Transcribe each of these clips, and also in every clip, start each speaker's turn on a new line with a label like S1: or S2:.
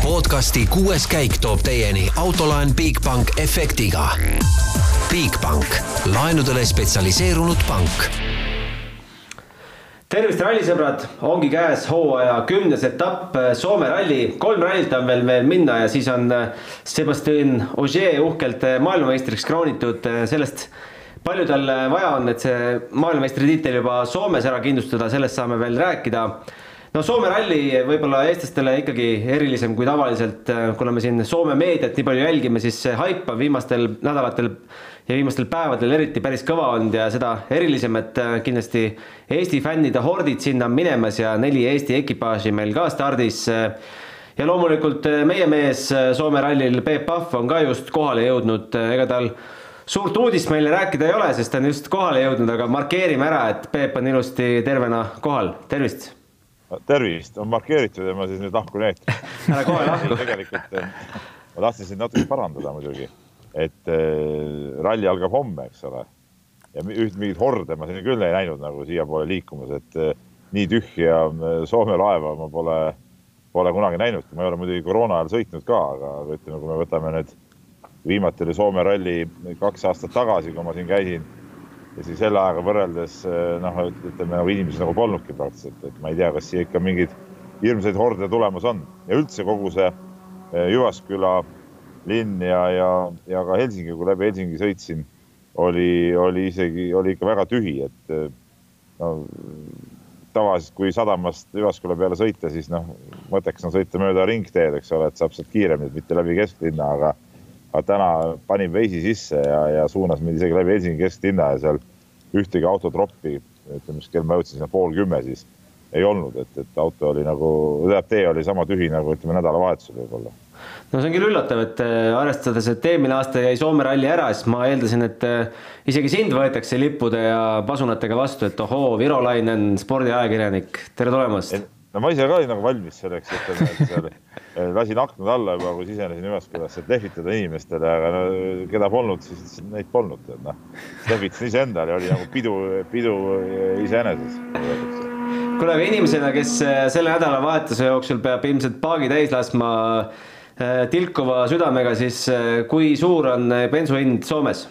S1: podcasti kuues käik toob teieni autolaen Bigbank efektiga. Bigbank, laenudele spetsialiseerunud pank.
S2: Tervist, rallisõbrad, ongi käes hooaja kümnes etapp, Soome ralli, kolm rallit on veel, veel minna ja siis on Sebastian Ogier uhkelt maailmameistriks kroonitud, sellest palju tal vaja on, et see maailmameistritiitel juba Soomes ära kindlustada, sellest saame veel rääkida no Soome ralli võib-olla eestlastele ikkagi erilisem kui tavaliselt, äh, kuna me siin Soome meediat nii palju jälgime, siis see haip on viimastel nädalatel ja viimastel päevadel eriti päris kõva olnud ja seda erilisem, et äh, kindlasti Eesti fännide hordid sinna on minemas ja neli Eesti ekipaaži meil ka stardis. ja loomulikult äh, meie mees Soome rallil, Peep Pahv on ka just kohale jõudnud, ega tal suurt uudist meile rääkida ei ole, sest ta on just kohale jõudnud, aga markeerime ära, et Peep on ilusti tervena kohal, tervist
S3: tervist, on markeeritud ja ma siis nüüd lahkun eetrist.
S2: ära kohe lahku.
S3: tegelikult eh, ma tahtsin sind natuke parandada muidugi, et äh, ralli algab homme, eks ole. ja üht mingit horde ma siin küll ei näinud nagu siiapoole liikumas, et äh, nii tühja Soome laeva ma pole, pole kunagi näinud. ma ei ole muidugi koroona ajal sõitnud ka, aga ütleme, kui me võtame nüüd, viimati oli Soome ralli kaks aastat tagasi, kui ma siin käisin ja siis selle ajaga võrreldes eh, noh, ütleme nagu inimesi nagu polnudki praktiliselt, et ma ei tea, kas siia ikka mingeid hirmsaid horde tulemas on. Ja üldse kogu see eh, Jyvaskyla linn ja, ja, ja ka Helsingi, kui läbi Helsingi sõitsin, oli, oli isegi, oli ikka väga tühi, et eh, no tavaliselt, kui sadamast Jyvaskyla peale sõita, siis noh, mõtteks on sõita mööda ringteed, eks ole, et saab sealt kiiremini, mitte läbi kesklinna, aga aga täna panin veisi sisse ja, ja suunas mind isegi läbi Helsingi kesklinna ja seal ühtegi autotroppi, ütleme, mis kell ma jõudsin sinna pool kümme, siis ei olnud, et, et auto oli nagu, tähendab, tee oli sama tühi nagu ütleme nädalavahetusel võib-olla.
S2: no see on küll üllatav, et äh, arvestades, et eelmine aasta jäi Soome ralli ära, siis ma eeldasin, et äh, isegi sind võetakse lippude ja pasunatega vastu, et ohoo, Virolainen, spordiajakirjanik, tere tulemast
S3: no ma ise ka olin nagu valmis selleks, ütleme, et seal lasin aknad alla juba, kui sisenesin Jyvaskylasse, et lehvitada inimestele, aga no keda polnud, siis neid polnud, et noh. lehvitasin iseendale, oli nagu pidu, pidu iseeneses.
S2: kuule, aga inimesena, kes eh, selle nädalavahetuse jooksul peab ilmselt paagi täis laskma eh, tilkuva südamega, siis kui suur on bensuhind Soomes?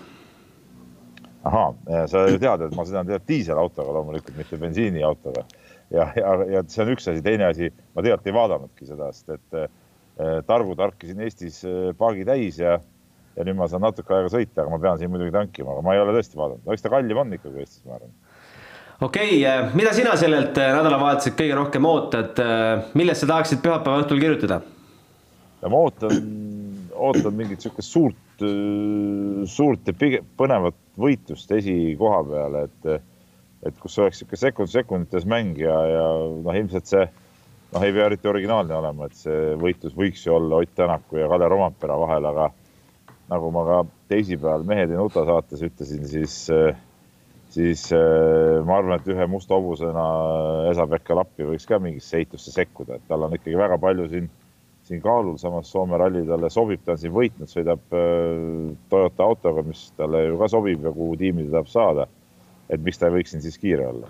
S3: ahaa, sa ju tead, et ma sõidan diiselautoga loomulikult, mitte bensiiniautoga ja, ja, ja see on üks asi, teine asi, ma tegelikult ei vaadanudki seda, sest et äh, targu tarkisin Eestis äh, paagi täis ja, ja nüüd ma saan natuke aega sõita, aga ma pean siin muidugi tankima, aga ma ei ole tõesti vaadanud, eks ta kallim on ikkagi Eestis, ma arvan.
S2: okei okay,, äh, mida sina sellelt nädalavahetuselt kõige rohkem ootad, millest sa tahaksid pühapäeva õhtul kirjutada?
S3: ma ootan, ootan mingit niisugust suurt, suurt ja põnevat võitlust esikoha peale, et et kus oleks niisugune sekund sekundites mäng ja, ja noh, ilmselt see noh, ei pea eriti originaalne olema, et see võitlus võiks ju olla Ott Tänaku ja Kalle Rompera vahel, aga nagu ma ka teisipäeval Mehed ei nuta saates ütlesin, siis, siis ma arvan, et ühe musta hobusena Esa-Pekka Lappi võiks ka mingisse heitusse sekkuda, et tal on ikkagi väga palju siin, siin kaalul, samas Soome ralli talle sobib, ta on siin võitnud, sõidab Toyota autoga, mis talle ju ka sobib ja kuhu tiimi ta tahab saada et miks ta võiks siin siis kiire olla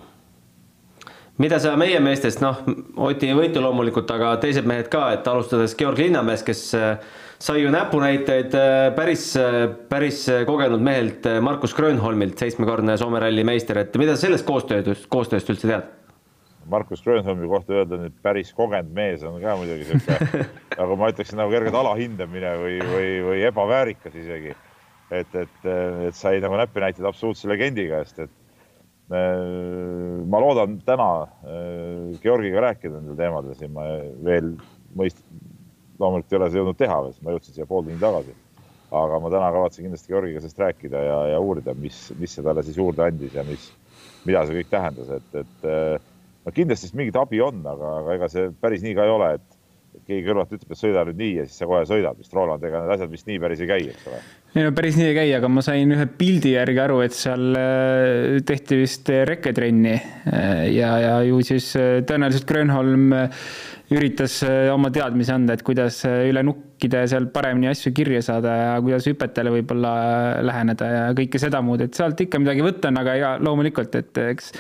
S2: mida sa meie meestest, noh, Oti ei võitu loomulikult, aga teised mehed ka, et alustades Georg Linnamäest, kes äh, sai ju näpunäiteid äh, päris, äh, päris kogenud mehelt Markus Grönholmilt, seitsmekordne Soome ralli meister, et mida sa sellest koostööst, koostööst üldse tead?
S3: Markus Grönholmi kohta öelda nüüd päris kogenud mees on ka muidugi sihuke, nagu ma ütleksin, nagu kergelt alahindamine või, või, või ebaväärikas isegi. et, et, et sai nagu näpunäiteid absoluutse legendi käest, et ma loodan täna äh, Georgiga rääkida nendel teemadel siin, ma veel mõist-, loomulikult ei ole seda jõudnud teha, sest ma jõudsin siia pool tundi tagasi. aga ma täna kavatsen kindlasti Georgiga sellest rääkida ja, ja uurida, mis, mis see talle siis juurde andis ja mis, mida see kõik tähendas, et, et äh, no kindlasti mingit abi on, aga, aga ega see päris nii ka ei ole, et keegi kõrvalt ütleb, et sõida nüüd nii ja siis sa kohe sõidad, vist Roland, ega need asjad vist nii päris ei käi, eks ole.
S4: ei no päris nii ei käi, aga ma sain ühe pildi järgi aru, et seal äh, tehti vist reketrenni äh, ja, ja ju siis äh, tõenäoliselt Grönholm üritas oma teadmisi anda, et kuidas üle nukkide seal paremini asju kirja saada ja kuidas hüpetele võib-olla läheneda ja kõike seda muud, et sealt ikka midagi võtta on, aga ja loomulikult, et eks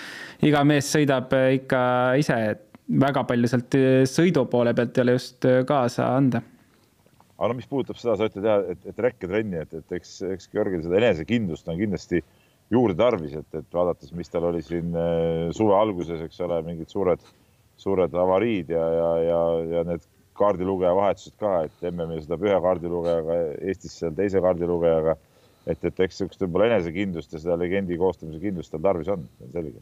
S4: iga mees sõidab ikka ise, et väga palju sealt sõidu poole pealt ei ole just kaasa anda
S3: aga no mis puudutab seda, sa ütled jah, et, et rekketrenni, et, et eks, eks Georgil seda enesekindlust on kindlasti juurde tarvis, et, et vaadates, mis tal oli siin suve alguses, eks ole, mingid suured, suured avariid ja, ja, ja, ja need kaardilugeja vahetused ka, et MM-il sõidab ühe kaardilugejaga, Eestis seal teise kaardilugejaga. et, et eks niisugust võib-olla enesekindlust ja seda legendi koostamise kindlust tal tarvis on, selge.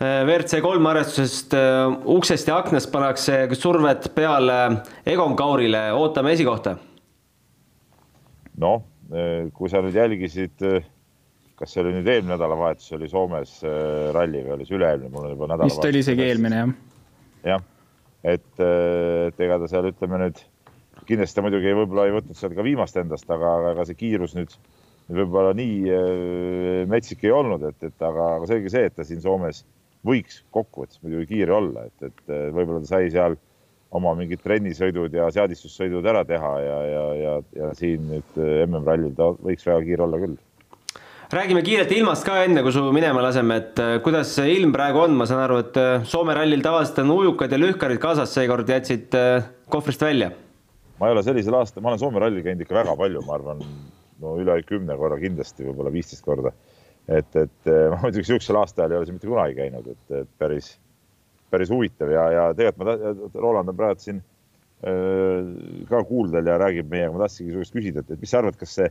S2: WRC kolm arvestusest äh, uksest ja aknast pannakse survet peale Egon Kaurile, ootame esikohta.
S3: noh, äh, kui sa nüüd jälgisid, äh, kas see oli nüüd eelmine nädalavahetus oli Soomes ralli või oli see üle-eelmine, mul on juba nädalavahetus.
S4: vist oli isegi eelmine jah.
S3: jah et, et ega ta seal ütleme nüüd kindlasti ta muidugi võib-olla ei võtnud seal ka viimast endast, aga, aga see kiirus nüüd, võib-olla nii äh, metsik ei olnud, et, et aga, aga selge see, et ta siin Soomes võiks kokkuvõttes muidugi kiire olla, et, et võib-olla ta sai seal oma mingid trennisõidud ja seadistussõidud ära teha ja, ja, ja, ja siin nüüd MM-rallil ta võiks väga kiire olla küll
S2: räägime kiirelt ilmast ka enne, kui su minema laseme, et äh, kuidas see ilm praegu on, ma saan aru, et äh, Soome rallil tavaliselt on ujukad ja lühkarid kaasas, seekord jätsid äh, kohvrist välja?
S3: ma ei ole sellisel aastal, ma olen Soome rallil käinud ikka väga palju, ma arvan, no üle kümne korra kindlasti, võib-olla viisteist korda. Et, et ma muidugi niisugusel aastaajal ei ole siin mitte kunagi käinud, et, et päris, päris huvitav ja, ja tegelikult ma, Roland on praegu siin äh, ka kuuldel ja räägib meiega, ma tahtsingi su käest küsida, et, mis sa arvad, kas see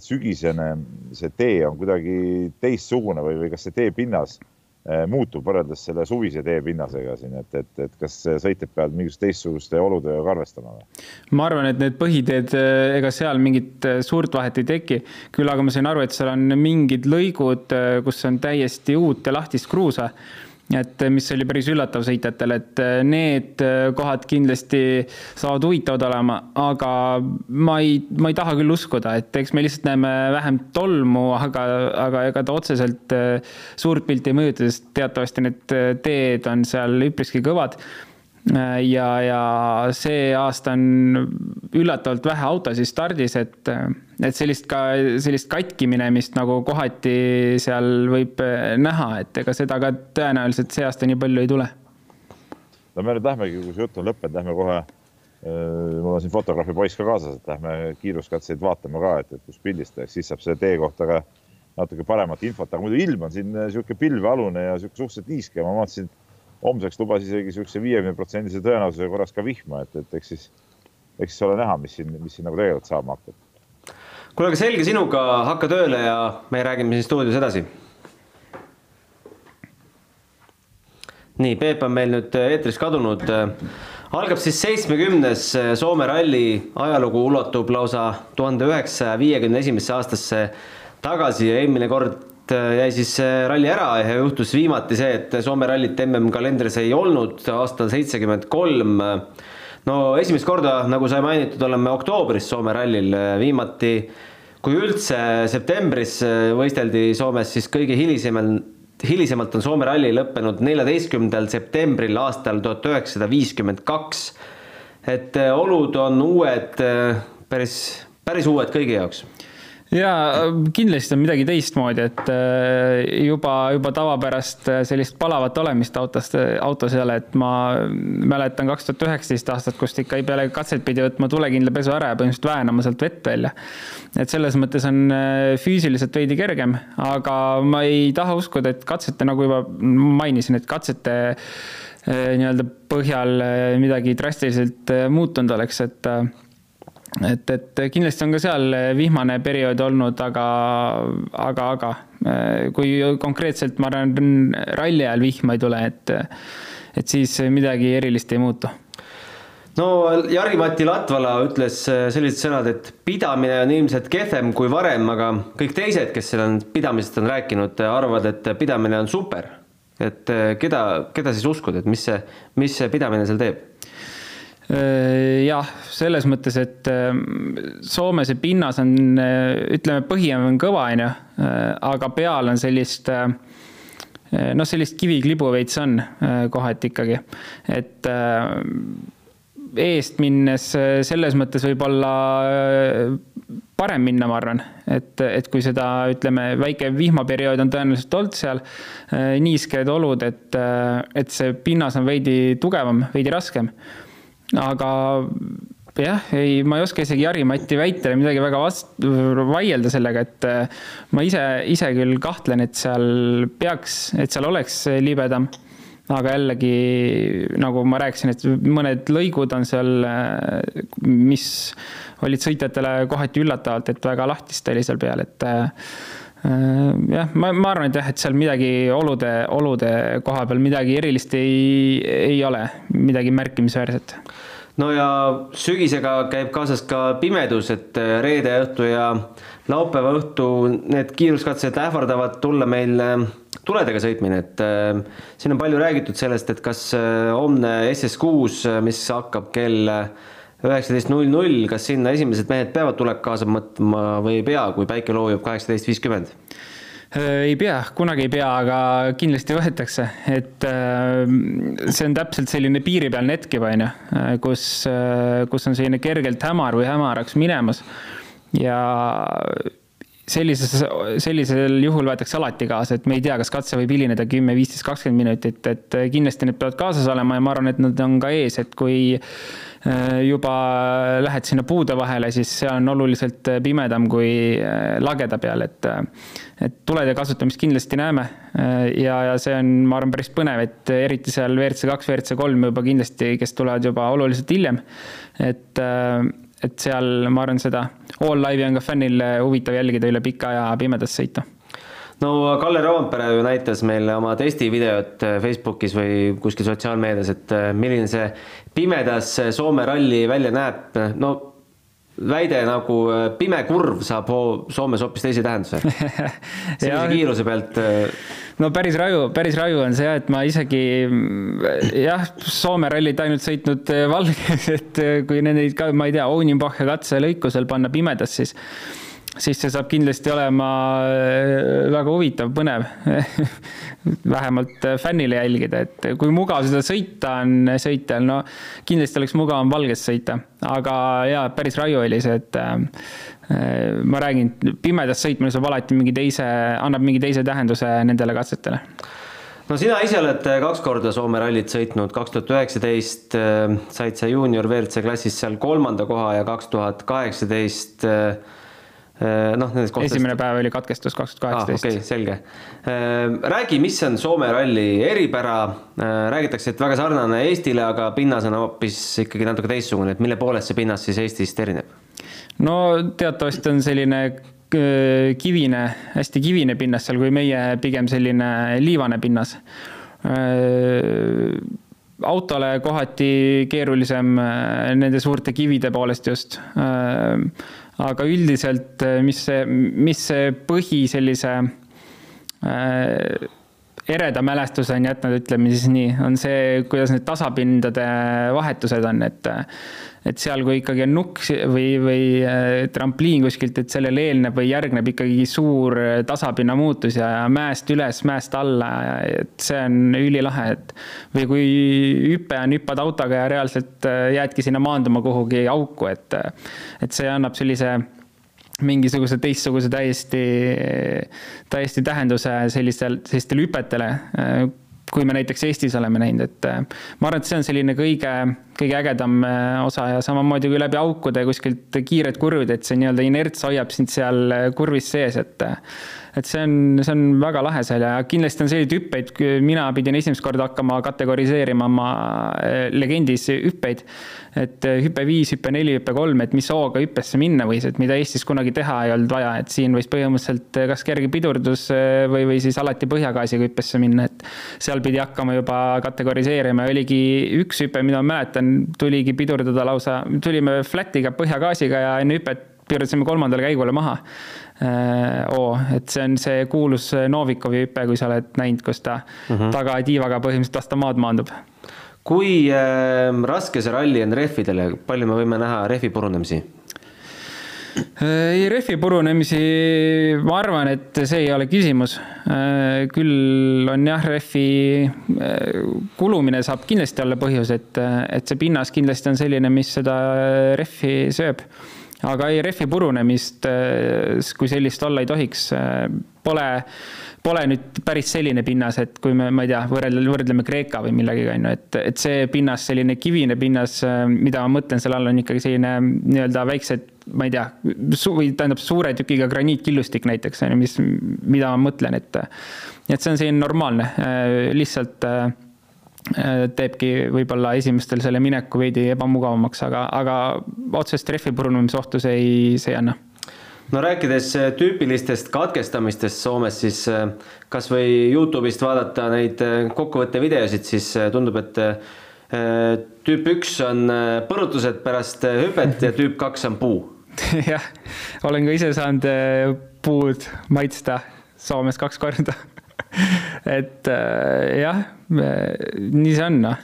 S3: sügisene see tee on kuidagi teistsugune või, või kas see teepinnas eh, muutub võrreldes selle suvise teepinnasega siin, et, et, et kas sõitjad peavad mingisuguste teistsuguste oludega arvestama või?
S4: ma arvan, et need põhiteed, eh, ega seal mingit eh, suurt vahet ei teki. küll aga ma sain aru, et seal on mingid lõigud, kus on täiesti uut ja lahtist kruusa et mis oli päris üllatav sõitjatele, et äh, need äh, kohad kindlasti saavad huvitavad olema, aga ma ei, ma ei taha küll uskuda, et eks me lihtsalt näeme vähem tolmu, aga, aga ega ta otseselt suurt pilti ei mõjuta, sest teatavasti need teed on seal üpriski kõvad ja, ja see aasta on üllatavalt vähe autosid stardis, et, et sellist ka, sellist katki minemist nagu kohati seal võib näha, et ega seda ka tõenäoliselt see aasta nii palju ei tule.
S3: no me nüüd lähmegi, kui see jutt on lõppenud, lähme kohe. mul on siin fotograafi poiss ka kaasas, et lähme kiiruskatseid vaatama ka, et, et kus pildistada, siis saab selle tee kohta ka natuke paremat infot, aga muidu ilm on siin niisugune pilvealune ja niisugune suhteliselt niiske, ma vaatasin homseks lubas isegi niisuguse viiekümne protsendise tõenäosusega korras ka vihma, et, et eks siis, eks siis ole näha, mis siin, mis siin nagu tegelikult saama hakkab.
S2: kuule, aga selge sinuga, hakka tööle ja me räägime siin stuudios edasi. nii, Peep on meil nüüd eetris kadunud. algab siis seitsmekümnes Soome ralli, ajalugu ulatub lausa tuhande üheksasaja viiekümne esimesse aastasse tagasi ja eelmine kord jäi siis ralli ära ja juhtus viimati see, et Soome rallit MM-kalendris ei olnud aastal seitsekümmend kolm. no esimest korda, nagu sai mainitud, oleme oktoobris Soome rallil viimati, kui üldse septembris võisteldi Soomes, siis kõige hilisemal hilisemalt on Soome ralli lõppenud neljateistkümnendal septembril aastal tuhat üheksasada viiskümmend kaks. et olud on uued, päris, päris uued kõigi jaoks
S4: ja kindlasti on midagi teistmoodi, et äh, juba, juba tavapärast äh, sellist palavat olemist autost, autos ei ole, et ma mäletan kaks tuhat üheksateist aastat, kust ikka peale katset pidi võtma tulekindla pesu ära ja põhimõtteliselt väänama sealt vett välja. et selles mõttes on äh, füüsiliselt veidi kergem, aga ma ei taha uskuda, et katsete, nagu juba mainisin, et katsete nii-öelda põhjal midagi drastiliselt muutunud oleks, et et, et kindlasti on ka seal vihmane periood olnud, aga, aga, aga kui konkreetselt ma arvan, ralli ajal vihma ei tule, et, et siis midagi erilist ei muutu
S2: no Jari-Mati Latvala ütles sellised sõnad, et pidamine on ilmselt kehvem kui varem, aga kõik teised, kes seal on pidamisest on rääkinud, arvavad, et pidamine on super. et keda, keda siis uskuda, et mis see, mis see pidamine seal teeb?
S4: Äh, jah, selles mõttes, et äh, Soome see pinnas on, äh, ütleme, põhi on kõva, on ju, aga peal on sellist noh, sellist kiviklibu veits on kohati ikkagi, et eest minnes selles mõttes võib-olla parem minna, ma arvan. et, et kui seda, ütleme, väike vihmaperiood on tõenäoliselt olnud seal, niisked olud, et, et see pinnas on veidi tugevam, veidi raskem. Aga jah, ei, ma ei oska isegi Jari-Mati väitele midagi väga vast-, vaielda sellega, et ma ise, ise küll kahtlen, et seal peaks, et seal oleks libedam aga jällegi nagu ma rääkisin, et mõned lõigud on seal, mis olid sõitjatele kohati üllatavalt, et väga lahtist oli seal peal, et äh, jah, ma, ma arvan, et jah, et seal midagi olude, olude koha peal midagi erilist ei, ei ole, midagi märkimisväärset.
S2: No ja sügisega käib kaasas ka pimedus, et reede õhtu ja laupäeva õhtu need kiiruskatsed ähvardavad tulla meil tuledega sõitmine, et äh, siin on palju räägitud sellest, et kas äh, homne SS6, äh, mis hakkab kell üheksateist null null, kas sinna esimesed mehed peavad tulek kaasa mõtma või ei pea, kui päike loojub kaheksateist viiskümmend?
S4: ei pea, kunagi ei pea, aga kindlasti võetakse, et see on täpselt selline piiripealne hetk juba, on ju, kus, kus on selline kergelt hämar või hämaraks minemas ja sellises, sellisel juhul võetakse alati kaasa, et me ei tea, kas katse võib hilineda kümme, viisteist, kakskümmend minutit, et kindlasti need peavad kaasas olema ja ma arvan, et nad on ka ees, et kui äh, juba lähed sinna puude vahele, siis see on oluliselt pimedam kui äh, lageda peal, et et tulede kasutamist kindlasti näeme äh, ja, ja see on, ma arvan, päris põnev, et eriti seal WRC kaks, WRC kolm juba kindlasti, kes tulevad juba oluliselt hiljem, et et seal ma arvan, seda All Live'i on ka fännil huvitav jälgida üle pika aja pimedas sõita.
S2: No Kalle Roompere ju näitas meile oma testivideot Facebookis või kuskil sotsiaalmeedias, et äh, milline see pimedas Soome ralli välja näeb, no väide nagu pime kurv saab Soomes hoopis teise tähenduse. sellise kiiruse pealt
S4: no päris raju, päris raju on see jah, et ma isegi jah, Soome rallit ainult sõitnud eh, valges, et eh, kui neid ka, ma ei tea, Ounenbachi katselõiku seal panna pimedas, siis siis see saab kindlasti olema äh, väga huvitav, põnev. Vähemalt äh, fännile jälgida, et kui mugav seda sõita on sõitjal, no kindlasti oleks mugavam valges sõita, aga jaa, päris raju oli see, et äh, ma räägin, pimedas sõitmine saab alati mingi teise, annab mingi teise tähenduse nendele katsetele.
S2: No sina ise oled kaks korda Soome rallit sõitnud, kaks tuhat üheksateist said sa juunior WRC klassis seal kolmanda koha ja kaks tuhat kaheksateist
S4: Äh, noh, nendest kohtadest. esimene päev oli katkestus kaks tuhat kaheksateist.
S2: okei, selge. Äh, räägi, mis on Soome ralli eripära, äh, räägitakse, et väga sarnane Eestile, aga pinnas on hoopis ikkagi natuke teistsugune, et mille poolest see pinnas siis Eestist erineb?
S4: no teatavasti on selline kivine, hästi kivine pinnas seal, kui meie pigem selline liivane pinnas autole kohati keerulisem nende suurte kivide poolest just aga üldiselt, äh, mis see, mis see põhi sellise äh, ereda mälestuse on jätnud, ütleme siis nii, on see, kuidas need tasapindade vahetused on, et et seal, kui ikkagi on nukk või, või äh, trampliin kuskilt, et sellele eelneb või järgneb ikkagi suur äh, tasapinna muutus ja mäest üles, mäest alla, et see on ülilahe, et või kui hüpe on, hüppad autoga ja reaalselt äh, jäädki sinna maanduma kuhugi auku, et et see annab sellise mingisuguse teistsuguse täiesti, täiesti tähenduse sellistel, sellistele hüpetele, kui me näiteks Eestis oleme näinud, et ma arvan, et see on selline kõige, kõige ägedam osa ja samamoodi kui läbi aukude kuskilt kiired kurvid, et see nii-öelda inerts hoiab sind seal kurvis sees, et et see on, see on väga lahe seal ja kindlasti on selliseid hüppeid, mina pidin esimest korda hakkama kategoriseerima oma legendis hüppeid et äh, hüpe viis, hüpe neli, hüpe kolm, et mis hooga hüppesse minna võis, et mida Eestis kunagi teha ei olnud vaja, et siin võis põhimõtteliselt äh, kas kerge pidurdus äh, või, või siis alati põhjagaasiga hüppesse minna, et seal pidi hakkama juba kategoriseerima, oligi üks hüpe, mida ma mäletan, tuligi pidurdada lausa, tulime flat'iga põhjagaasiga ja enne hüpet pidurdasime kolmandale käigule maha oo, et see on see kuulus Novikovi hüpe, kui sa oled näinud, kus ta mm -hmm. tagatiivaga põhimõtteliselt vastu maad maandub
S2: kui äh, raske see ralli on rehvidele, palju me võime näha rehvi purunemisi?
S4: Äh, ei, rehvi purunemisi, ma arvan, et see ei ole küsimus. Äh, küll on jah, rehvi äh, kulumine saab kindlasti olla põhjus, et, et see pinnas kindlasti on selline, mis seda rehvi sööb aga ei, rehvi purunemist kui sellist olla ei tohiks. Pole, pole nüüd päris selline pinnas, et kui me, ma ei tea, võrrelda, võrdleme Kreeka või millegagi, on ju, et, et see pinnas, selline kivine pinnas, mida ma mõtlen selle all, on ikkagi selline nii-öelda väiksed, ma ei tea, su-, tähendab suure tükiga graniitkillustik näiteks, on ju, mis, mida ma mõtlen, et et see on selline normaalne, lihtsalt teebki võib-olla esimestel selle mineku veidi ebamugavamaks, aga, aga otsest rehvi purunemise ohtu see ei, see ei anna
S2: no rääkides äh, tüüpilistest katkestamistest Soomes, siis äh, kasvõi Youtube'ist vaadata neid äh, kokkuvõtte videosid, siis tundub, et tüüp üks on põrutused pärast hüpet ja tüüp kaks on puu.
S4: jah, olen ka ise saanud puud maitsta Soomes kaks korda et jah, nii see on, noh.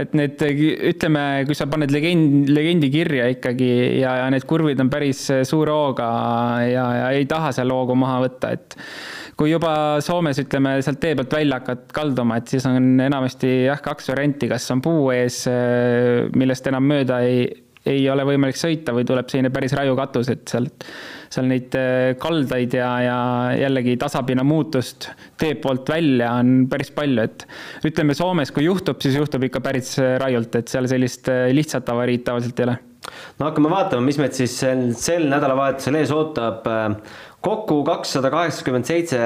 S4: et need, ütleme, kui sa paned legend, legendi kirja ikkagi ja, ja need kurvid on päris suure hooga ja, ja ei taha seal hoogu maha võtta, et kui juba Soomes, ütleme, sealt tee pealt välja hakkad kalduma, et siis on enamasti jah, kaks varianti, kas on puu ees, millest enam mööda ei, ei ole võimalik sõita või tuleb selline päris raju katus, et sealt seal neid äh, kaldaid ja, ja jällegi tasapinna muutust tee poolt välja on päris palju, et ütleme, Soomes, kui juhtub, siis juhtub ikka päris äh, rajult, et seal sellist äh, lihtsat avariid tavaliselt ei ole.
S2: no hakkame vaatama, mis meid siis sel, sel nädalavahetusel ees ootab. kokku kakssada kaheksakümmend seitse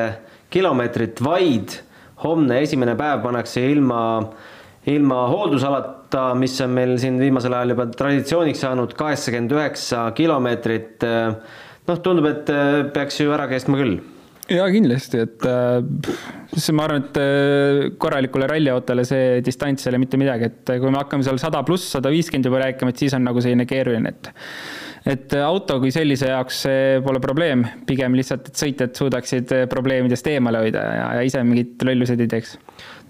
S2: kilomeetrit vaid. homne esimene päev pannakse ilma, ilma hooldusalata, mis on meil siin viimasel ajal juba traditsiooniks saanud, kaheksakümmend üheksa kilomeetrit noh, tundub, et äh, peaks ju ära kestma küll
S4: jaa, kindlasti, et äh, ma arvan, et korralikule ralliautole see distants ei ole mitte midagi, et kui me hakkame seal sada pluss, sada viiskümmend juba rääkima, et siis on nagu selline keeruline, et et auto kui sellise jaoks see pole probleem, pigem lihtsalt, et sõitjad suudaksid probleemidest eemale hoida ja, ja ise mingeid lolluseid ei teeks.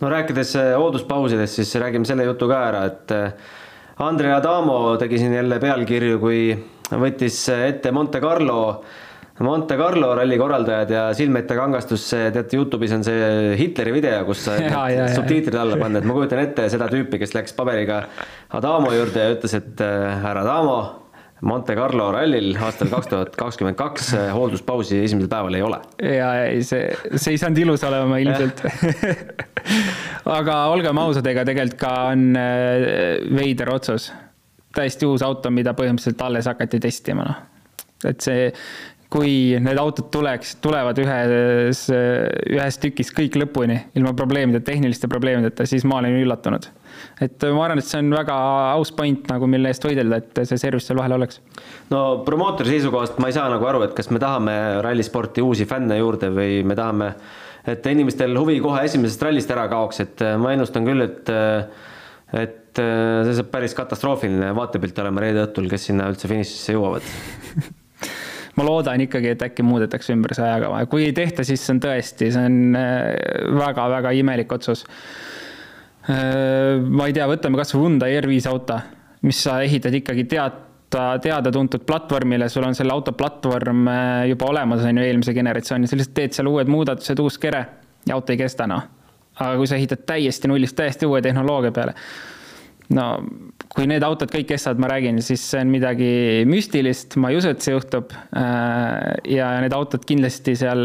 S2: No rääkides hoolduspausidest, siis räägime selle jutu ka ära, et Andre Adamo tegi siin jälle pealkirju, kui võttis ette Monte Carlo, Monte Carlo ralli korraldajad ja silmete kangastus, teate Youtube'is on see Hitleri video, kus sa subtiitrid alla panna, et ma kujutan ette seda tüüpi, kes läks paberiga Adamo juurde ja ütles, et äh, härra Adamo, Monte Carlo rallil aastal kaks tuhat kakskümmend kaks äh, hoolduspausi esimesel päeval ei ole.
S4: ja ei, see, see ei saanud ilus olema ilmselt aga olgem ausad, ega tegelikult ka on äh, veider otsus täiesti uus auto, mida põhimõtteliselt alles hakati testima, noh. et see, kui need autod tuleks, tulevad ühes, ühes tükis kõik lõpuni, ilma probleemideta, tehniliste probleemideta, siis ma olen üllatunud. Et ma arvan, et see on väga aus point nagu, mille eest võidelda, et see service seal vahel oleks.
S2: no promootori seisukohast ma ei saa nagu aru, et kas me tahame rallisporti uusi fänne juurde või me tahame, et inimestel huvi kohe esimesest rallist ära kaoks, et ma ennustan küll, et et et äh, see saab päris katastroofiline vaatepilt olema reede õhtul, kes sinna üldse finišisse jõuavad
S4: ma loodan ikkagi, et äkki muudetakse ümber see ajakava ja kui ei tehta, siis see on tõesti, see on väga-väga äh, imelik otsus. Äh, ma ei tea, võtame kasvõi Hyundai R5 auto, mis sa ehitad ikkagi teata, teada-tuntud platvormile, sul on selle auto platvorm juba olemas, on ju, eelmise generatsiooni, sa lihtsalt teed seal uued muudatused, uus kere ja auto ei kesta, noh. aga kui sa ehitad täiesti nullist täiesti uue tehnoloogia peale no kui need autod kõik kestavad, ma räägin, siis see on midagi müstilist, ma ei usu, et see juhtub. Äh, ja need autod kindlasti seal,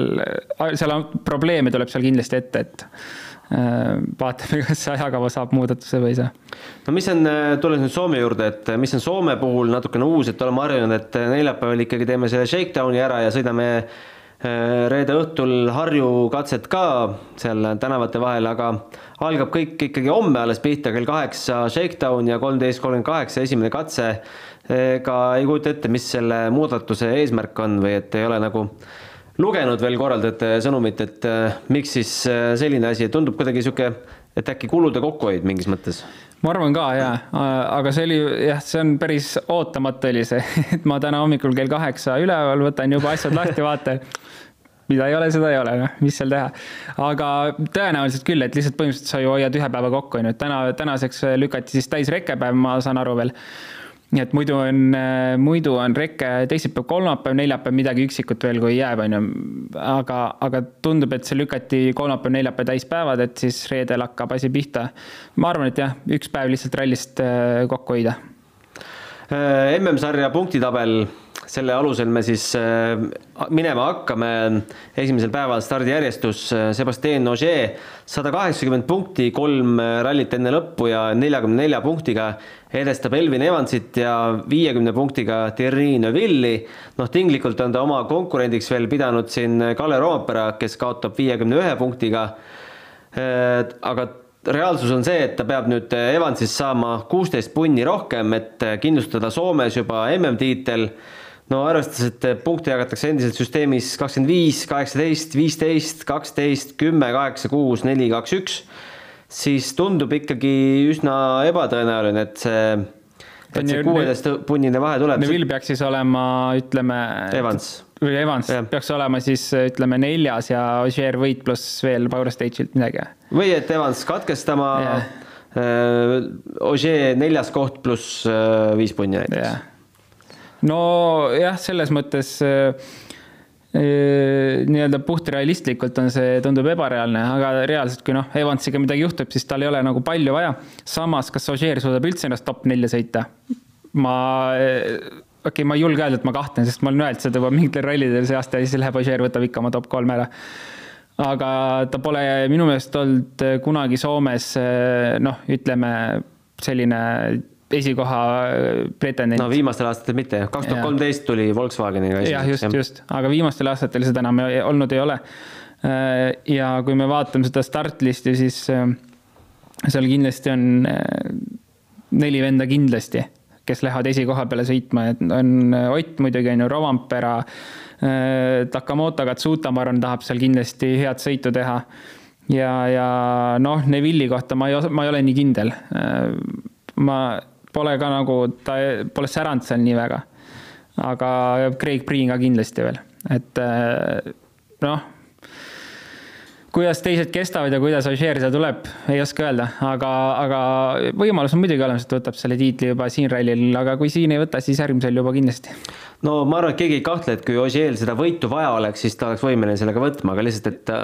S4: seal on probleeme tuleb seal kindlasti ette, et äh, vaatame, kas see ajakava saab muudatuse või ei saa.
S2: no mis on, äh, tulles nüüd Soome juurde, et mis on Soome puhul natukene uus, et oleme harjunud, et neljapäeval ikkagi teeme selle shakedowni ära ja sõidame reede õhtul Harju katset ka seal tänavate vahel, aga algab kõik ikkagi homme alles pihta, kell kaheksa shakedown ja kolmteist kolmkümmend kaheksa esimene katse. ega ei kujuta ette, mis selle muudatuse eesmärk on või et ei ole nagu lugenud veel korraldajate sõnumit, et äh, miks siis äh, selline asi, tundub kuidagi sihuke, et äkki kulude kokkuhoid mingis mõttes
S4: ma arvan ka jaa, aga see oli jah, see on päris ootamatu oli see, et ma täna hommikul kell kaheksa üleval võtan juba asjad lahti, vaatan mida ei ole, seda ei ole, noh, mis seal teha. aga tõenäoliselt küll, et lihtsalt põhimõtteliselt sa ju hoiad ühe päeva kokku, on ju, et täna, tänaseks lükati siis täis rekkepäev, ma saan aru veel. Nii et muidu on, muidu on reke teisipäev, kolmapäev, neljapäev midagi üksikut veel, kui jääb, on ju. aga, aga tundub, et see lükati kolmapäev, neljapäev täispäevad, et siis reedel hakkab asi pihta. ma arvan, et jah, üks päev lihtsalt rallist äh, kokku hoida.
S2: Äh, MM-sarja punktitabel selle alusel me siis äh, minema hakkame. esimesel päeval stardijärjestus Sebastian Ogier sada kaheksakümmend punkti, kolm rallit enne lõppu ja neljakümne nelja punktiga edestab Elvin Evansit ja viiekümne punktiga Thierry Neuville'i. noh, tinglikult on ta oma konkurendiks veel pidanud siin Kalle Roopera, kes kaotab viiekümne ühe punktiga. aga reaalsus on see, et ta peab nüüd Evansist saama kuusteist punni rohkem, et kindlustada Soomes juba MM-tiitel. No arvestades, et punkte jagatakse endiselt süsteemis kakskümmend viis, kaheksateist, viisteist, kaksteist, kümme, kaheksa, kuus, neli, kaks, üks, siis tundub ikkagi üsna ebatõenäoline, et see et see kuueteistpunnine vahe tuleb.
S4: Neville peaks siis olema, ütleme.
S2: Evans
S4: või Evans ja. peaks olema siis ütleme neljas ja Ogier võit pluss veel Power Stage'ilt midagi.
S2: või et Evans katkestama äh, Ogier neljas koht pluss äh, viis punni näiteks.
S4: Nojah, selles mõttes äh, äh, nii-öelda puhtrealistlikult on see, tundub ebareaalne, aga reaalselt, kui noh, Evansiga midagi juhtub, siis tal ei ole nagu palju vaja. samas, kas Ogier suudab üldse ennast top nelja sõita? ma okei okay,, ma ei julge öelda, et ma kahtlen, sest ma olen öelnud seda juba mingitel rallidel see aasta ja siis läheb Ožeer, võtab ikka oma top kolm ära. aga ta pole minu meelest olnud kunagi Soomes noh, ütleme selline esikoha pretendent.
S2: no viimastel aastatel mitte, kaks tuhat kolmteist tuli Volkswageniga.
S4: jah, just, just, aga viimastel aastatel seda enam olnud ei ole. ja kui me vaatame seda startlisti, siis seal kindlasti on neli venda kindlasti kes lähevad esikoha peale sõitma, et on Ott muidugi on ju, Rovampera, äh, Takamoto Katsuta, ma arvan, tahab seal kindlasti head sõitu teha. ja, ja noh, Neville'i kohta ma ei, ma ei ole nii kindel. Äh, ma pole ka nagu, ta pole säranud seal nii väga. aga Craig Priin ka kindlasti veel, et äh, noh kuidas teised kestavad ja kuidas Ožeer seal tuleb, ei oska öelda, aga, aga võimalus on muidugi olemas, et võtab selle tiitli juba siin rallil, aga kui siin ei võta, siis järgmisel juba kindlasti.
S2: No ma arvan, et keegi ei kahtle, et kui Ožeel seda võitu vaja oleks, siis ta oleks võimeline sellega võtma, aga lihtsalt, et ta,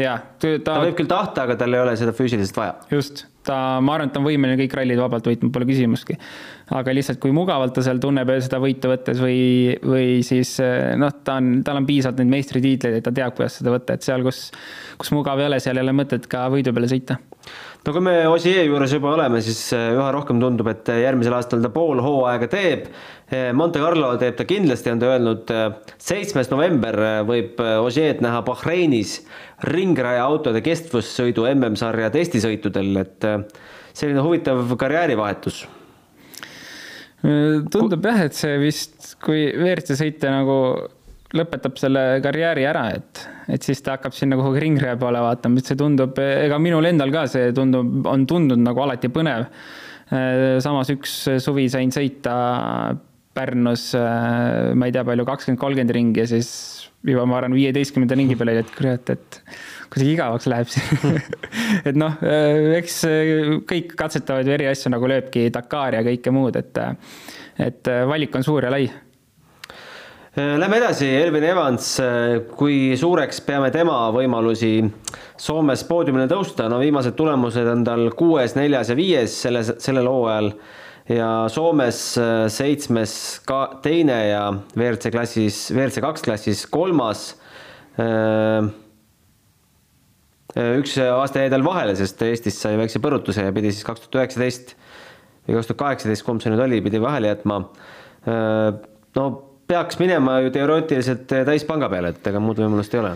S4: ja, ta,
S2: ta võib küll tahta, aga tal ei ole seda füüsiliselt vaja.
S4: just, ta, ma arvan, et ta on võimeline kõik rallid vabalt võitma, pole küsimustki. aga lihtsalt, kui mugavalt ta seal tunneb seda võitu võttes või, või siis noh, ta on, tal on piisavalt neid meistritiitleid, et ta teab, kuidas seda võtta, et seal, kus kus mugav ei ole, seal ei ole mõtet ka võidu peale sõita.
S2: no kui me Ossier juures juba oleme, siis äh, üha rohkem tundub, et äh, järgmisel aastal ta pool hooaega teeb. Äh, Monte Carlo teeb ta kindlasti, on ta öelnud. seitsmes november võib Ossier'd näha Bahreinis ringraja autode kestvussõidu MM-sarja testisõitudel, et selline huvitav karjäärivahetus
S4: tundub jah, et see vist, kui WRC sõite nagu lõpetab selle karjääri ära, et, et siis ta hakkab sinna kuhugi ringraja poole vaatama, et see tundub, ega minul endal ka see tundub, on tundunud nagu alati põnev. samas üks suvi sain sõita Pärnus, ma ei tea, palju, kakskümmend, kolmkümmend ringi ja siis juba ma arvan, viieteistkümnenda ringi peale, et kurat, et kuidagi igavaks läheb siin et noh, eks kõik katsetavad ju eri asju, nagu lööbki Dakar ja kõike muud, et, et valik on suur ja lai.
S2: Äh, lähme edasi, Elvin Evans, äh, kui suureks peame tema võimalusi Soomes poodiumile tõusta, no viimased tulemused on tal kuues, neljas ja viies selles, sellel hooajal ja Soomes äh, seitsmes ka teine ja WRC klassis, WRC kaks klassis kolmas. üks aasta jäi tal vahele, sest Eestis sai väikse põrutuse ja pidi siis kaks tuhat üheksateist või kaks tuhat kaheksateist, kumb see nüüd oli, pidi vahele jätma. no peaks minema ju teoreetiliselt täispanga peale, et ega muud võimalust ei ole.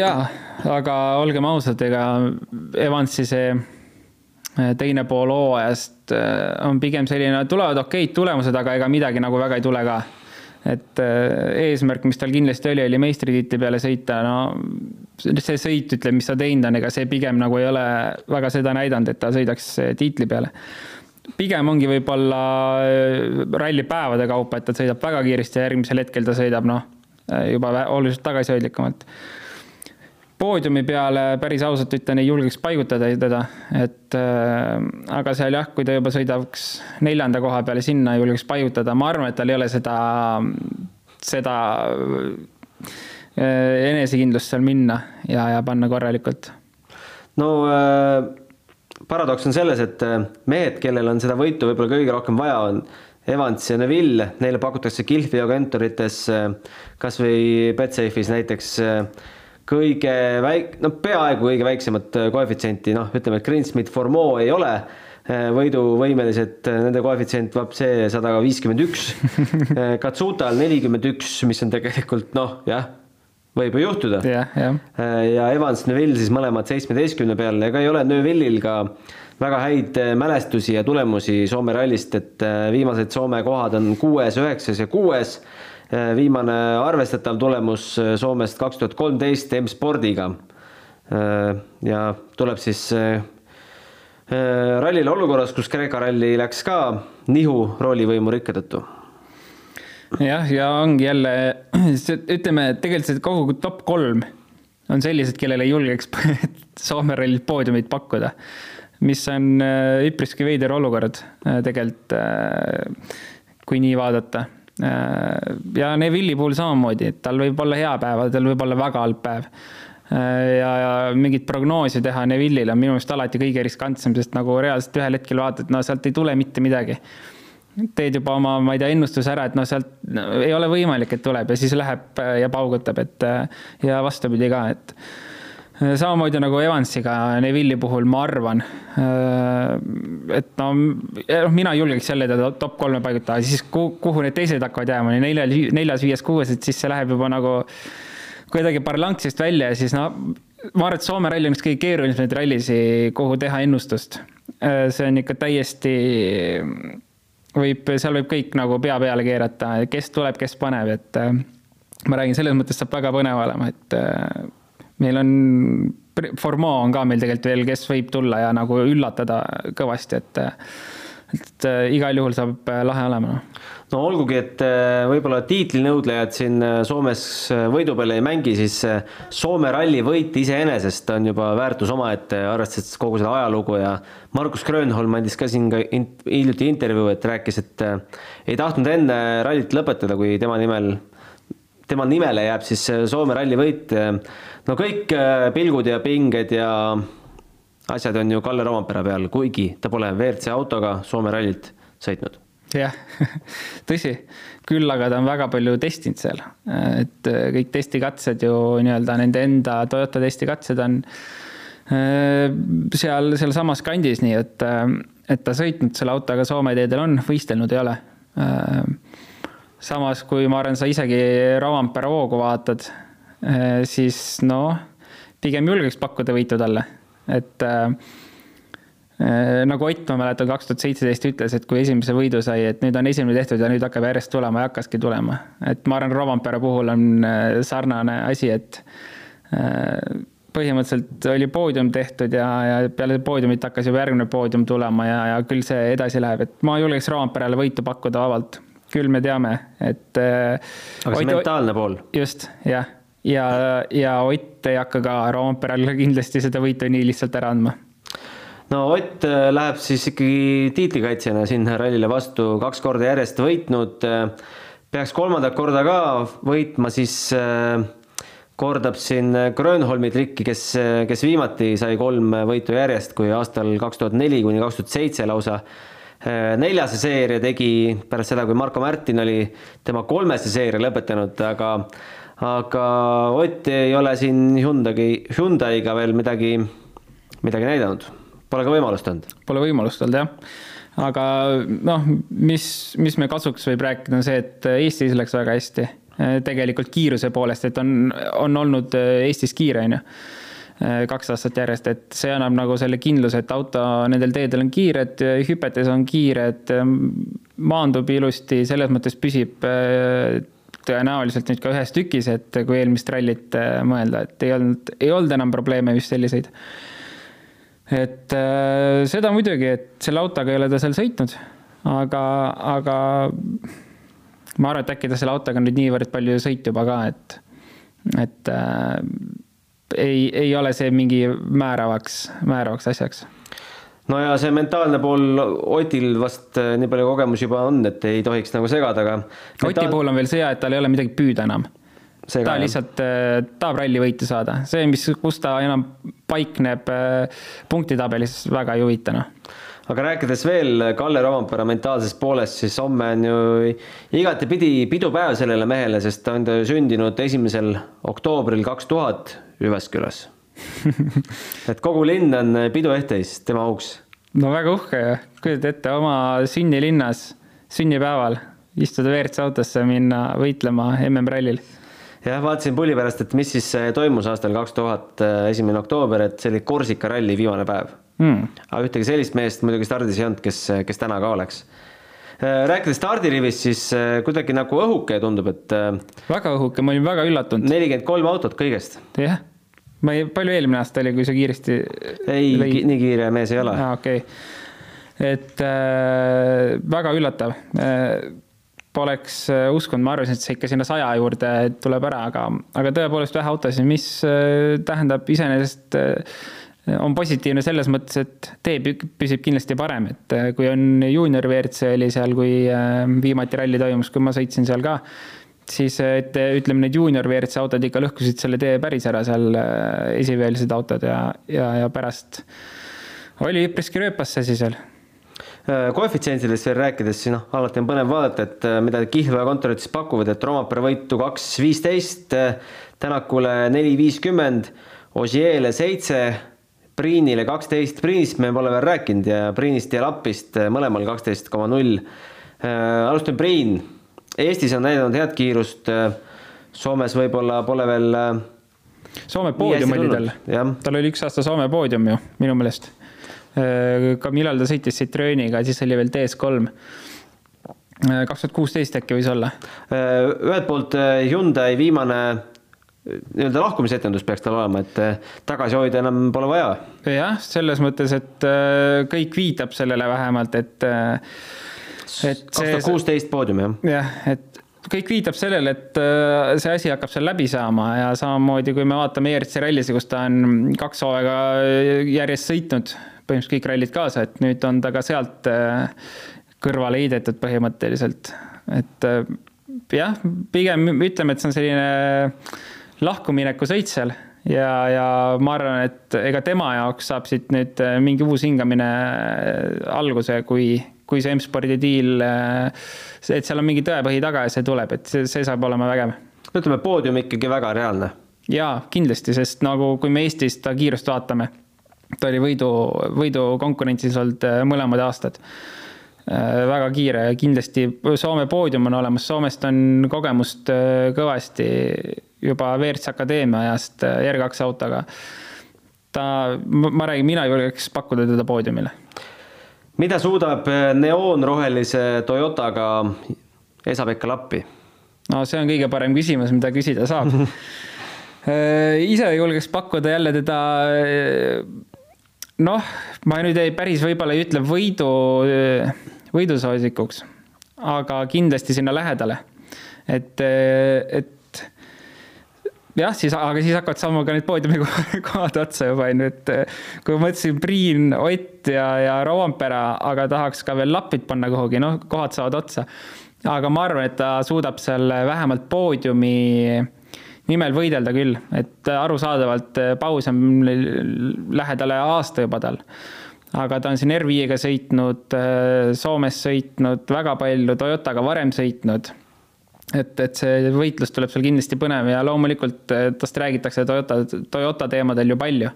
S4: jaa, aga olgem ausad, ega Evansi see teine pool hooajast eh, on pigem selline, tulevad okeid tulemused, aga ega midagi nagu väga ei tule ka. et eh, eesmärk, mis tal kindlasti oli, oli meistritiitli peale sõita, no see sõit, ütleme, mis ta teinud on, ega see pigem nagu ei ole väga seda näidanud, et ta sõidaks tiitli peale pigem ongi võib-olla rallipäevade kaupa, et ta sõidab väga kiiresti ja järgmisel hetkel ta sõidab noh, juba oluliselt tagasihoidlikumalt. Poodiumi peale päris ausalt ütlen, ei julgeks paigutada teda, et äh, aga seal jah, kui ta juba sõidaks neljanda koha peale sinna, julgeks paigutada, ma arvan, et tal ei ole seda, seda äh, enesekindlust seal minna ja, ja panna korralikult.
S2: no äh paradoks on selles, et äh, mehed, kellel on seda võitu võib-olla kõige rohkem vaja, on Evans ja Neville, neile pakutakse Gilfi agentorites kasvõi Betsafe'is näiteks kõige väik-, no peaaegu kõige väiksemat koefitsienti, noh, ütleme, et Greensmith, Formeau ei ole võiduvõimelised, nende koefitsient vab see sada viiskümmend üks. Katsutal nelikümmend üks, mis on tegelikult noh, jah võib ju juhtuda.
S4: jah, jah.
S2: ja Evans, Neville siis mõlemad seitsmeteistkümne peal, ega ei ole Neville'il ka väga häid äh, mälestusi ja tulemusi Soome rallist, et äh, viimased Soome kohad on kuues, üheksas ja kuues. Äh, viimane arvestatav tulemus Soomest kaks tuhat kolmteist M-spordiga. ja tuleb siis rallile olukorras, kus Kreeka ralli läks ka nihu roolivõimu rikke tõttu
S4: jah, ja ongi jälle, ütleme, tegelikult see kogu top kolm on sellised, kellele ei julgeks Soome rallis poodiumit pakkuda mis on äh, üpriski veider olukord äh, tegelikult, äh, kui nii vaadata. Ja Neville'i puhul samamoodi, et tal võib olla hea päev, tal võib olla väga halb päev. ja, ja mingit prognoosi teha Neville'ile on minu meelest alati kõige riskantsem, sest nagu reaalselt ühel hetkel vaatad, no sealt ei tule mitte midagi teed juba oma, ma ei tea, ennustuse ära, et noh, sealt no, ei ole võimalik, et tuleb ja siis läheb ja paugutab, et ja vastupidi ka, et Äh, samamoodi nagu Evansiga Neville'i puhul, ma arvan, äh, et no noh, mina julgeks jälle teda top kolme paigutada, siis kuhu need teised hakkavad jääma, neljal, neljas, viies, kuues, et siis see läheb juba nagu kuidagi parlanksist välja ja siis no ma arvan, et Soome ralli on üks kõige keerulisemaid rallisid, kuhu teha ennustust. Äh, see on ikka täiesti, võib, seal võib kõik nagu pea peale keerata, kes tuleb, kes paneb, et ma räägin, selles mõttes saab väga põnev olema, et meil on, Formeau on ka meil tegelikult veel, kes võib tulla ja nagu üllatada kõvasti, et et äh, igal juhul saab äh, lahe olema no..
S2: no olgugi, et äh, võib-olla tiitlinõudlejad siin Soomes võidu peale ei mängi, siis Soome ralli võit iseenesest on juba väärtus omaette, arvestades kogu seda ajalugu ja Markus Grönholm andis ka siin ka hiljuti intervjuu, et rääkis, et ei tahtnud enne rallit lõpetada, kui tema nimel tema nimele jääb siis Soome ralli võit. no kõik äh, pilgud ja pinged ja asjad on ju Kalle Rompera peal, kuigi ta pole WRC autoga Soome rallit sõitnud.
S4: jah, tõsi, küll aga ta on väga palju testinud seal, et äh, kõik testikatsed ju nii-öelda nende enda Toyota testikatsed on äh, seal, sealsamas kandis, nii et, et ta sõitnud selle autoga Soome teedel on, võistelnud ei ole samas, kui ma arvan, sa isegi Rovanpera hoogu vaatad, eh, siis noh, pigem julgeks pakkuda võitu talle, et äh, nagu Ott, ma mäletan, kaks tuhat seitseteist ütles, et kui esimese võidu sai, et nüüd on esimene tehtud ja nüüd hakkab järjest tulema ja hakkaski tulema. et ma arvan, Rovanpera puhul on sarnane asi, et põhimõtteliselt oli poodium tehtud ja, ja peale poodiumit hakkas juba järgmine poodium tulema ja, ja küll see edasi läheb, et ma julgeks Rovanperale võitu pakkuda vabalt küll me teame, et.
S2: Äh, aga see Ott, mentaalne pool.
S4: just, jah, ja, ja Ott ei hakka ka Roomperale kindlasti seda võitu nii lihtsalt ära andma
S2: no Ott äh, läheb siis ikkagi tiitlikaitsjana sinna rallile vastu, kaks korda järjest võitnud. Äh, peaks kolmandat korda ka võitma, siis kordab siin Grönholmi trikki, kes, kes viimati sai kolm võitu järjest, kui aastal kaks tuhat neli kuni kaks tuhat seitse lausa neljase seeria tegi pärast seda, kui Marko Märtin oli tema kolmese seeria lõpetanud, aga aga Ott ei ole siin Hyundai, Hyundai'ga veel midagi, midagi näidanud. Pole ka võimalust olnud.
S4: Pole võimalust olnud jah. aga noh, mis, mis me kasuks võib rääkida, on see, et Eestis läks väga hästi. tegelikult kiiruse poolest, et on, on olnud Eestis kiire, on ju Äh, kaks aastat järjest, et see annab nagu selle kindluse, et auto nendel teedel on kiired, hüpetes on kiired, maandub ilusti, selles mõttes püsib äh, tõenäoliselt nüüd ka ühes tükis, et kui eelmist rallit äh, mõelda, et ei olnud, ei olnud enam probleeme vist selliseid. et seda muidugi, et selle autoga ei ole ta seal sõitnud, aga, aga ma arvan, et äkki ta selle autoga nüüd niivõrd palju sõit juba ka, et, et ei, ei ole see mingi määravaks, määravaks asjaks.
S2: No ja see mentaalne pool Otil vast äh, nii palju kogemusi juba on, et ei tohiks nagu segada, aga
S4: Mentaal.... Oti puhul on veel see, et tal ei ole midagi püüda enam. ta lihtsalt äh, tahab ralli võitu saada, see, mis, kus ta enam paikneb äh, punktitabelis, väga ei huvita noh.
S2: Aga rääkides veel Kalle Rompera mentaalsest poolest, siis homme on ju igatepidi pidupäev sellele mehele, sest ta on sündinud esimesel oktoobril kaks tuhat Jyväskylas et kogu linn on piduehteis tema auks.
S4: no väga uhke ju, kujutad ette oma sünnilinnas, sünnipäeval istuda WRC autosse, minna võitlema MM-rallil
S2: jah, vaatasin pulli pärast, et mis siis toimus aastal kaks tuhat esimene oktoober, et see oli Korsika ralli viimane päev. Hmm.. aga ühtegi sellist meest muidugi stardis ei olnud, kes, kes täna ka oleks. Äh, rääkides stardirivist, siis äh, kuidagi nagu õhuke tundub, et. Äh,
S4: väga õhuke, ma olin väga üllatunud.
S2: nelikümmend kolm autot kõigest.
S4: jah, ma ei, palju eelmine aasta oli, kui sa kiiresti.
S2: ei lõi..., nii kiire mees ei ole.
S4: aa, okei okay.. et äh, väga üllatav äh, poleks uskunud, ma arvasin, et see ikka sinna saja juurde tuleb ära, aga, aga tõepoolest vähe autosid, mis tähendab iseenesest on positiivne selles mõttes, et tee püsib kindlasti parem, et äh, kui on juunior WRC oli seal, kui äh, viimati ralli toimus, kui ma sõitsin seal ka, siis äh, et ütleme, need juunior WRC autod ikka lõhkusid selle tee päris ära seal, esiveelised autod ja, ja, ja pärast oli üpriski rööpas see asi seal.
S2: Koefitsientidest veel rääkides, siis noh, alati on põnev vaadata, et mida Kihlvee kontorid siis pakuvad, et Romapere võitu kaks viisteist, Tänakule neli viiskümmend, Osieele seitse Priinile kaksteist, Priinist me pole veel rääkinud ja Priinist ja Lapist eh, mõlemal kaksteist koma null. Eh, alustame Priin, Eestis on näidanud head kiirust, eh, Soomes võib-olla pole veel.
S4: Soome poodium oli tal, tal oli üks aasta Soome poodium ju minu meelest. ka millal ta sõitis Citrooniga, siis oli veel DS3 kaks tuhat kuusteist äkki võis olla.
S2: ühelt poolt Hyundai viimane nii-öelda lahkumisetendus peaks tal olema, et eh, tagasi hoida enam pole vaja.
S4: jah, selles mõttes, et eh, kõik viitab sellele vähemalt, et.
S2: Eh, et kaks tuhat kuusteist poodium jah.
S4: jah, et kõik viitab sellele, et see asi hakkab seal läbi saama ja samamoodi, kui me vaatame ERC rallisi, kus ta on kaks hooaega järjest sõitnud, põhimõtteliselt kõik rallid kaasa, et nüüd on ta ka sealt kõrvale heidetud põhimõtteliselt, et jah, pigem ütleme, et see on selline lahkumineku sõit seal ja, ja ma arvan, et ega tema jaoks saab siit nüüd äh, mingi uus hingamine äh, alguse, kui, kui see M-spordi diil, äh, et seal on mingi tõepõhi taga ja see tuleb, et see, see saab olema vägev.
S2: ütleme, poodium ikkagi väga reaalne.
S4: jaa, kindlasti, sest nagu kui me Eestis ta kiirust vaatame, ta oli võidu, võidukonkurentsis olnud mõlemad aastad väga kiire ja kindlasti Soome poodium on olemas, Soomest on kogemust kõvasti juba WRC Akadeemia ajast äh, R2 autoga. ta, ma räägin, mina julgeks pakkuda teda poodiumile.
S2: mida suudab äh, neoonrohelise Toyotaga Esa-Pekka Lappi?
S4: no see on kõige parem küsimus, mida küsida saab äh, ise julgeks pakkuda jälle teda noh, ma nüüd ei, päris võib-olla ei ütle võidu, võidusoosikuks, aga kindlasti sinna lähedale. et, et jah, siis, aga siis hakkavad saama ka need poodiumi kohad otsa juba, on ju, et eh, kui ma mõtlesin Priin, Ott ja, ja Roompere, aga tahaks ka veel lapid panna kuhugi, noh, kohad saavad otsa. aga ma arvan, et ta suudab seal vähemalt poodiumi nimel võidelda küll, et arusaadavalt eh, paus on lähedale aasta juba tal aga ta on siin R5-ga sõitnud, eh, Soomes sõitnud väga palju, Toyotaga varem sõitnud et, et see võitlus tuleb seal kindlasti põnev ja loomulikult eh, tast räägitakse Toyota, Toyota teemadel ju palju.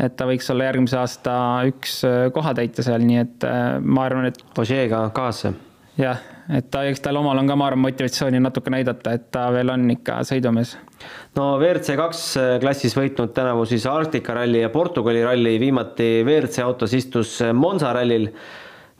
S4: et ta võiks olla järgmise aasta üks eh, kohatäitja seal, nii et eh, ma arvan, et.
S2: Ožeega kaasa.
S4: jah, et ta, eks tal omal on ka, ma arvan, motivatsiooni natuke näidata, et ta veel on ikka sõidumees.
S2: no WRC kaks klassis võitnud tänavu siis Arktika ralli ja Portugali ralli, viimati WRC autos istus Monza rallil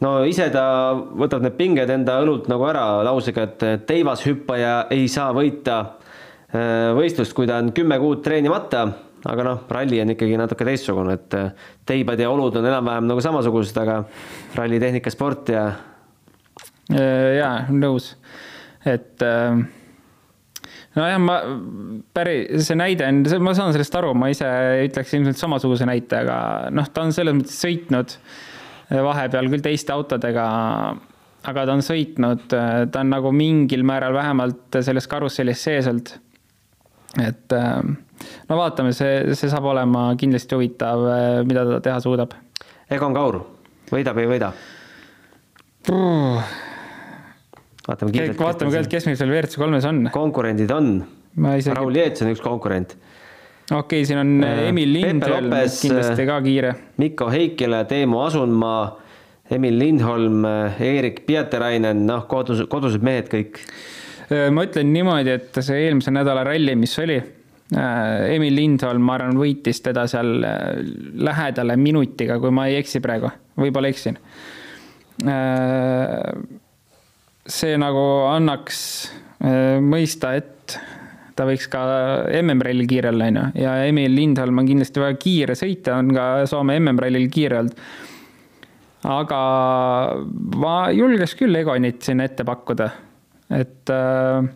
S2: no ise ta võtab need pinged enda õlult nagu ära lausega, et teivashüppaja ei saa võita äh, võistlust, kui ta on kümme kuud treenimata, aga noh, ralli on ikkagi natuke teistsugune, et äh, teibad ja olud on enam-vähem nagu samasugused, aga rallitehnika sport ja.
S4: Äh, jaa, nõus, et nojah, ma päris, see näide on, ma saan sellest aru, ma ise ütleks ilmselt samasuguse näite, aga noh, ta on selles mõttes sõitnud vahepeal küll teiste autodega, aga ta on sõitnud, ta on nagu mingil määral vähemalt selles karussellis sees olnud. et no vaatame, see, see saab olema kindlasti huvitav, mida ta teha suudab.
S2: Egon Kaur. võidab, ei võida? vaatame kiirelt.
S4: vaatame kõigepealt, kes meil seal WRC kolmes on.
S2: konkurendid on.
S4: Isegi...
S2: Raul Jeets on üks konkurent.
S4: Okei okay,, siin on äh, Emil Lindholm kindlasti ka kiire.
S2: Mikko Heikile, Teemu Asunmaa, Emil Lindholm, Eerik Pieterainen, noh, kodus, kodused mehed kõik.
S4: Äh, ma ütlen niimoodi, et see eelmise nädala ralli, mis oli äh, Emil Lindholm, ma arvan, võitis teda seal lähedale minutiga, kui ma ei eksi praegu, võib-olla eksin see nagu annaks äh, mõista, et ta võiks ka MM-rallil kiire olla, on ju, ja Emil Lindholm on kindlasti väga kiire sõitja, on ka Soome MM-rallil kiire olnud. aga ma julgeks küll Egonit siin ette pakkuda, et äh,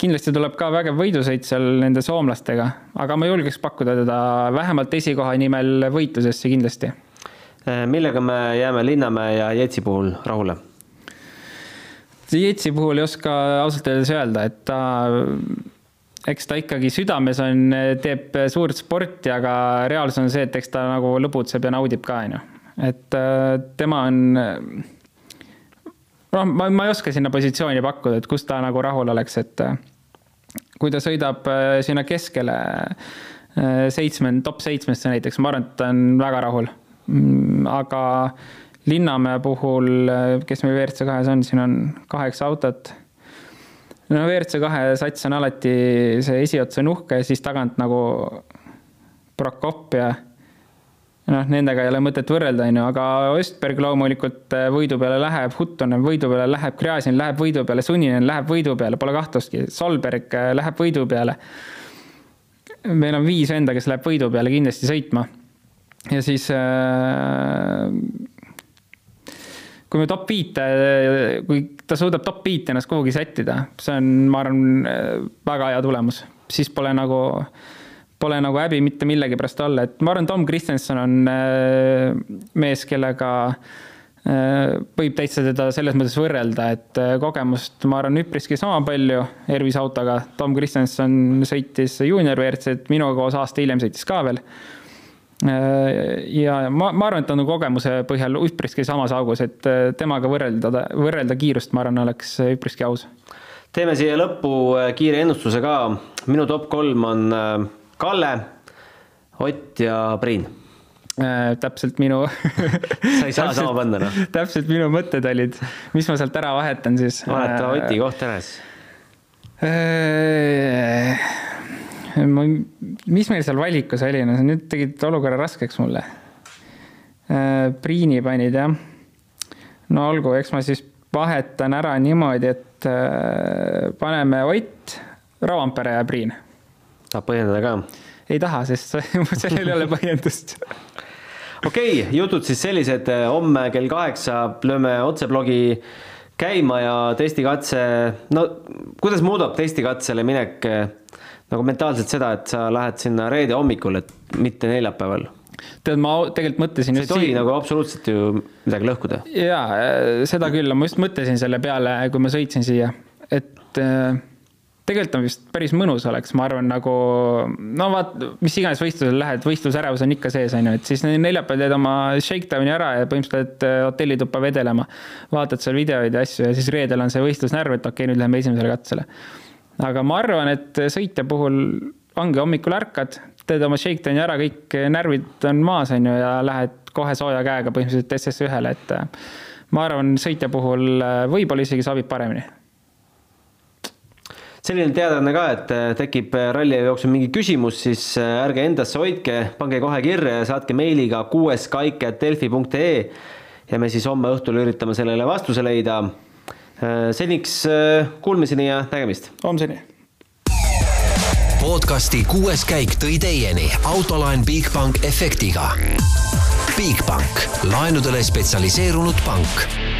S4: kindlasti tuleb ka vägev võidusõit seal nende soomlastega, aga ma julgeks pakkuda teda vähemalt esikoha nimel võitlusesse kindlasti.
S2: Äh, millega me jääme Linnamäe ja Jetsi puhul rahule?
S4: Jetsi puhul ei oska ausalt öeldes öelda, et ta, eks ta ikkagi südames on, teeb suurt sporti, aga reaalsus on see, et eks ta nagu lõbutseb ja naudib ka, on ju. et äh, tema on, noh, ma, ma ei oska sinna positsiooni pakkuda, et kus ta nagu rahul oleks, et äh, kui ta sõidab äh, sinna keskele seitsme, top seitsmesse näiteks, ma arvan, et ta on väga rahul. Mm, aga Linnamäe puhul, kes meil WRC kahes on, siin on kaheksa autot. No WRC kahe sats on alati see esiots on uhke ja siis tagant nagu Prokop ja noh, nendega ei ole mõtet võrrelda, on ju, aga Östberg loomulikult võidu peale läheb, Huttonen võidu peale läheb, Gräzin läheb võidu peale, Suninen läheb võidu peale, pole kahtlustki, Solberg läheb võidu peale. meil on viis venda, kes läheb võidu peale kindlasti sõitma. ja siis äh, kui me top viite, kui ta suudab top viite ennast kuhugi sättida, see on, ma arvan, väga hea tulemus, siis pole nagu, pole nagu häbi mitte millegi pärast olla, et ma arvan, Tom Kristjanson on äh, mees, kellega äh, võib täitsa teda selles mõttes võrrelda, et äh, kogemust, ma arvan, üpriski sama palju Ervis autoga. Tom Kristjanson sõitis juunior WRC-d, minuga koos aasta hiljem sõitis ka veel ja ma, ma arvan, et ta on kogemuse põhjal üpriski samas augus, et äh, temaga võrrelda, võrrelda kiirust, ma arvan, oleks üpriski aus.
S2: teeme siia lõppu äh, kiire ennustuse ka. minu top kolm on Kalle, Ott ja Priin
S4: äh,. täpselt minu
S2: sa ei saa sama panna, noh.
S4: täpselt minu mõtted olid, mis ma sealt ära vahetan siis.
S2: vaheta Oti koht ära siis
S4: äh, ma, mis meil seal valikus oli, no sa nüüd tegid olukorra raskeks mulle. Äh, Priini panid jah. no olgu, eks ma siis vahetan ära niimoodi, et äh, paneme Ott, Rovanpere ja Priin.
S2: tahad põhjendada ka?
S4: ei taha, sest sellel ei ole põhjendust
S2: okei okay,, jutud siis sellised, homme kell kaheksa lööme otseblogi käima ja testikatse, no kuidas muudab testikatsele minek nagu mentaalselt seda, et sa lähed sinna reede hommikul, et mitte neljapäeval?
S4: tead, ma tegelikult mõtlesin
S2: see ei tohi siin... nagu absoluutselt ju midagi lõhkuda.
S4: jaa, äh, seda küll, ma just mõtlesin selle peale, kui ma sõitsin siia, et äh, tegelikult on vist päris mõnus oleks, ma arvan, nagu no vaat, mis iganes võistlusele lähed, võistlusärevus on ikka sees, on ju, et siis neljapäeval teed oma shakedowni ära ja põhimõtteliselt äh, hotellituppa vedelema. vaatad seal videoid ja asju ja siis reedel on see võistlusnärv, et okei okay,, nüüd läheme esimesele katsele aga ma arvan, et sõitja puhul ongi hommikul ärkad, teed oma shakedowni ära, kõik närvid on maas, on ju, ja lähed kohe sooja käega põhimõtteliselt SS1-le, et äh, ma arvan, sõitja puhul äh, võib-olla isegi sobib paremini
S2: selline teadaanne ka, et äh, tekib ralli jooksul mingi küsimus, siis ärge endasse hoidke, pange kohe kirja ja saatke meiliga kuueskaik.delfi.ee ja me siis homme õhtul üritame sellele vastuse leida Äh, seniks äh, kuulmiseni ja nägemist.
S4: homseni.
S1: podcasti kuues käik tõi teieni autolaen Bigbank efektiga. Bigbank, laenudele spetsialiseerunud pank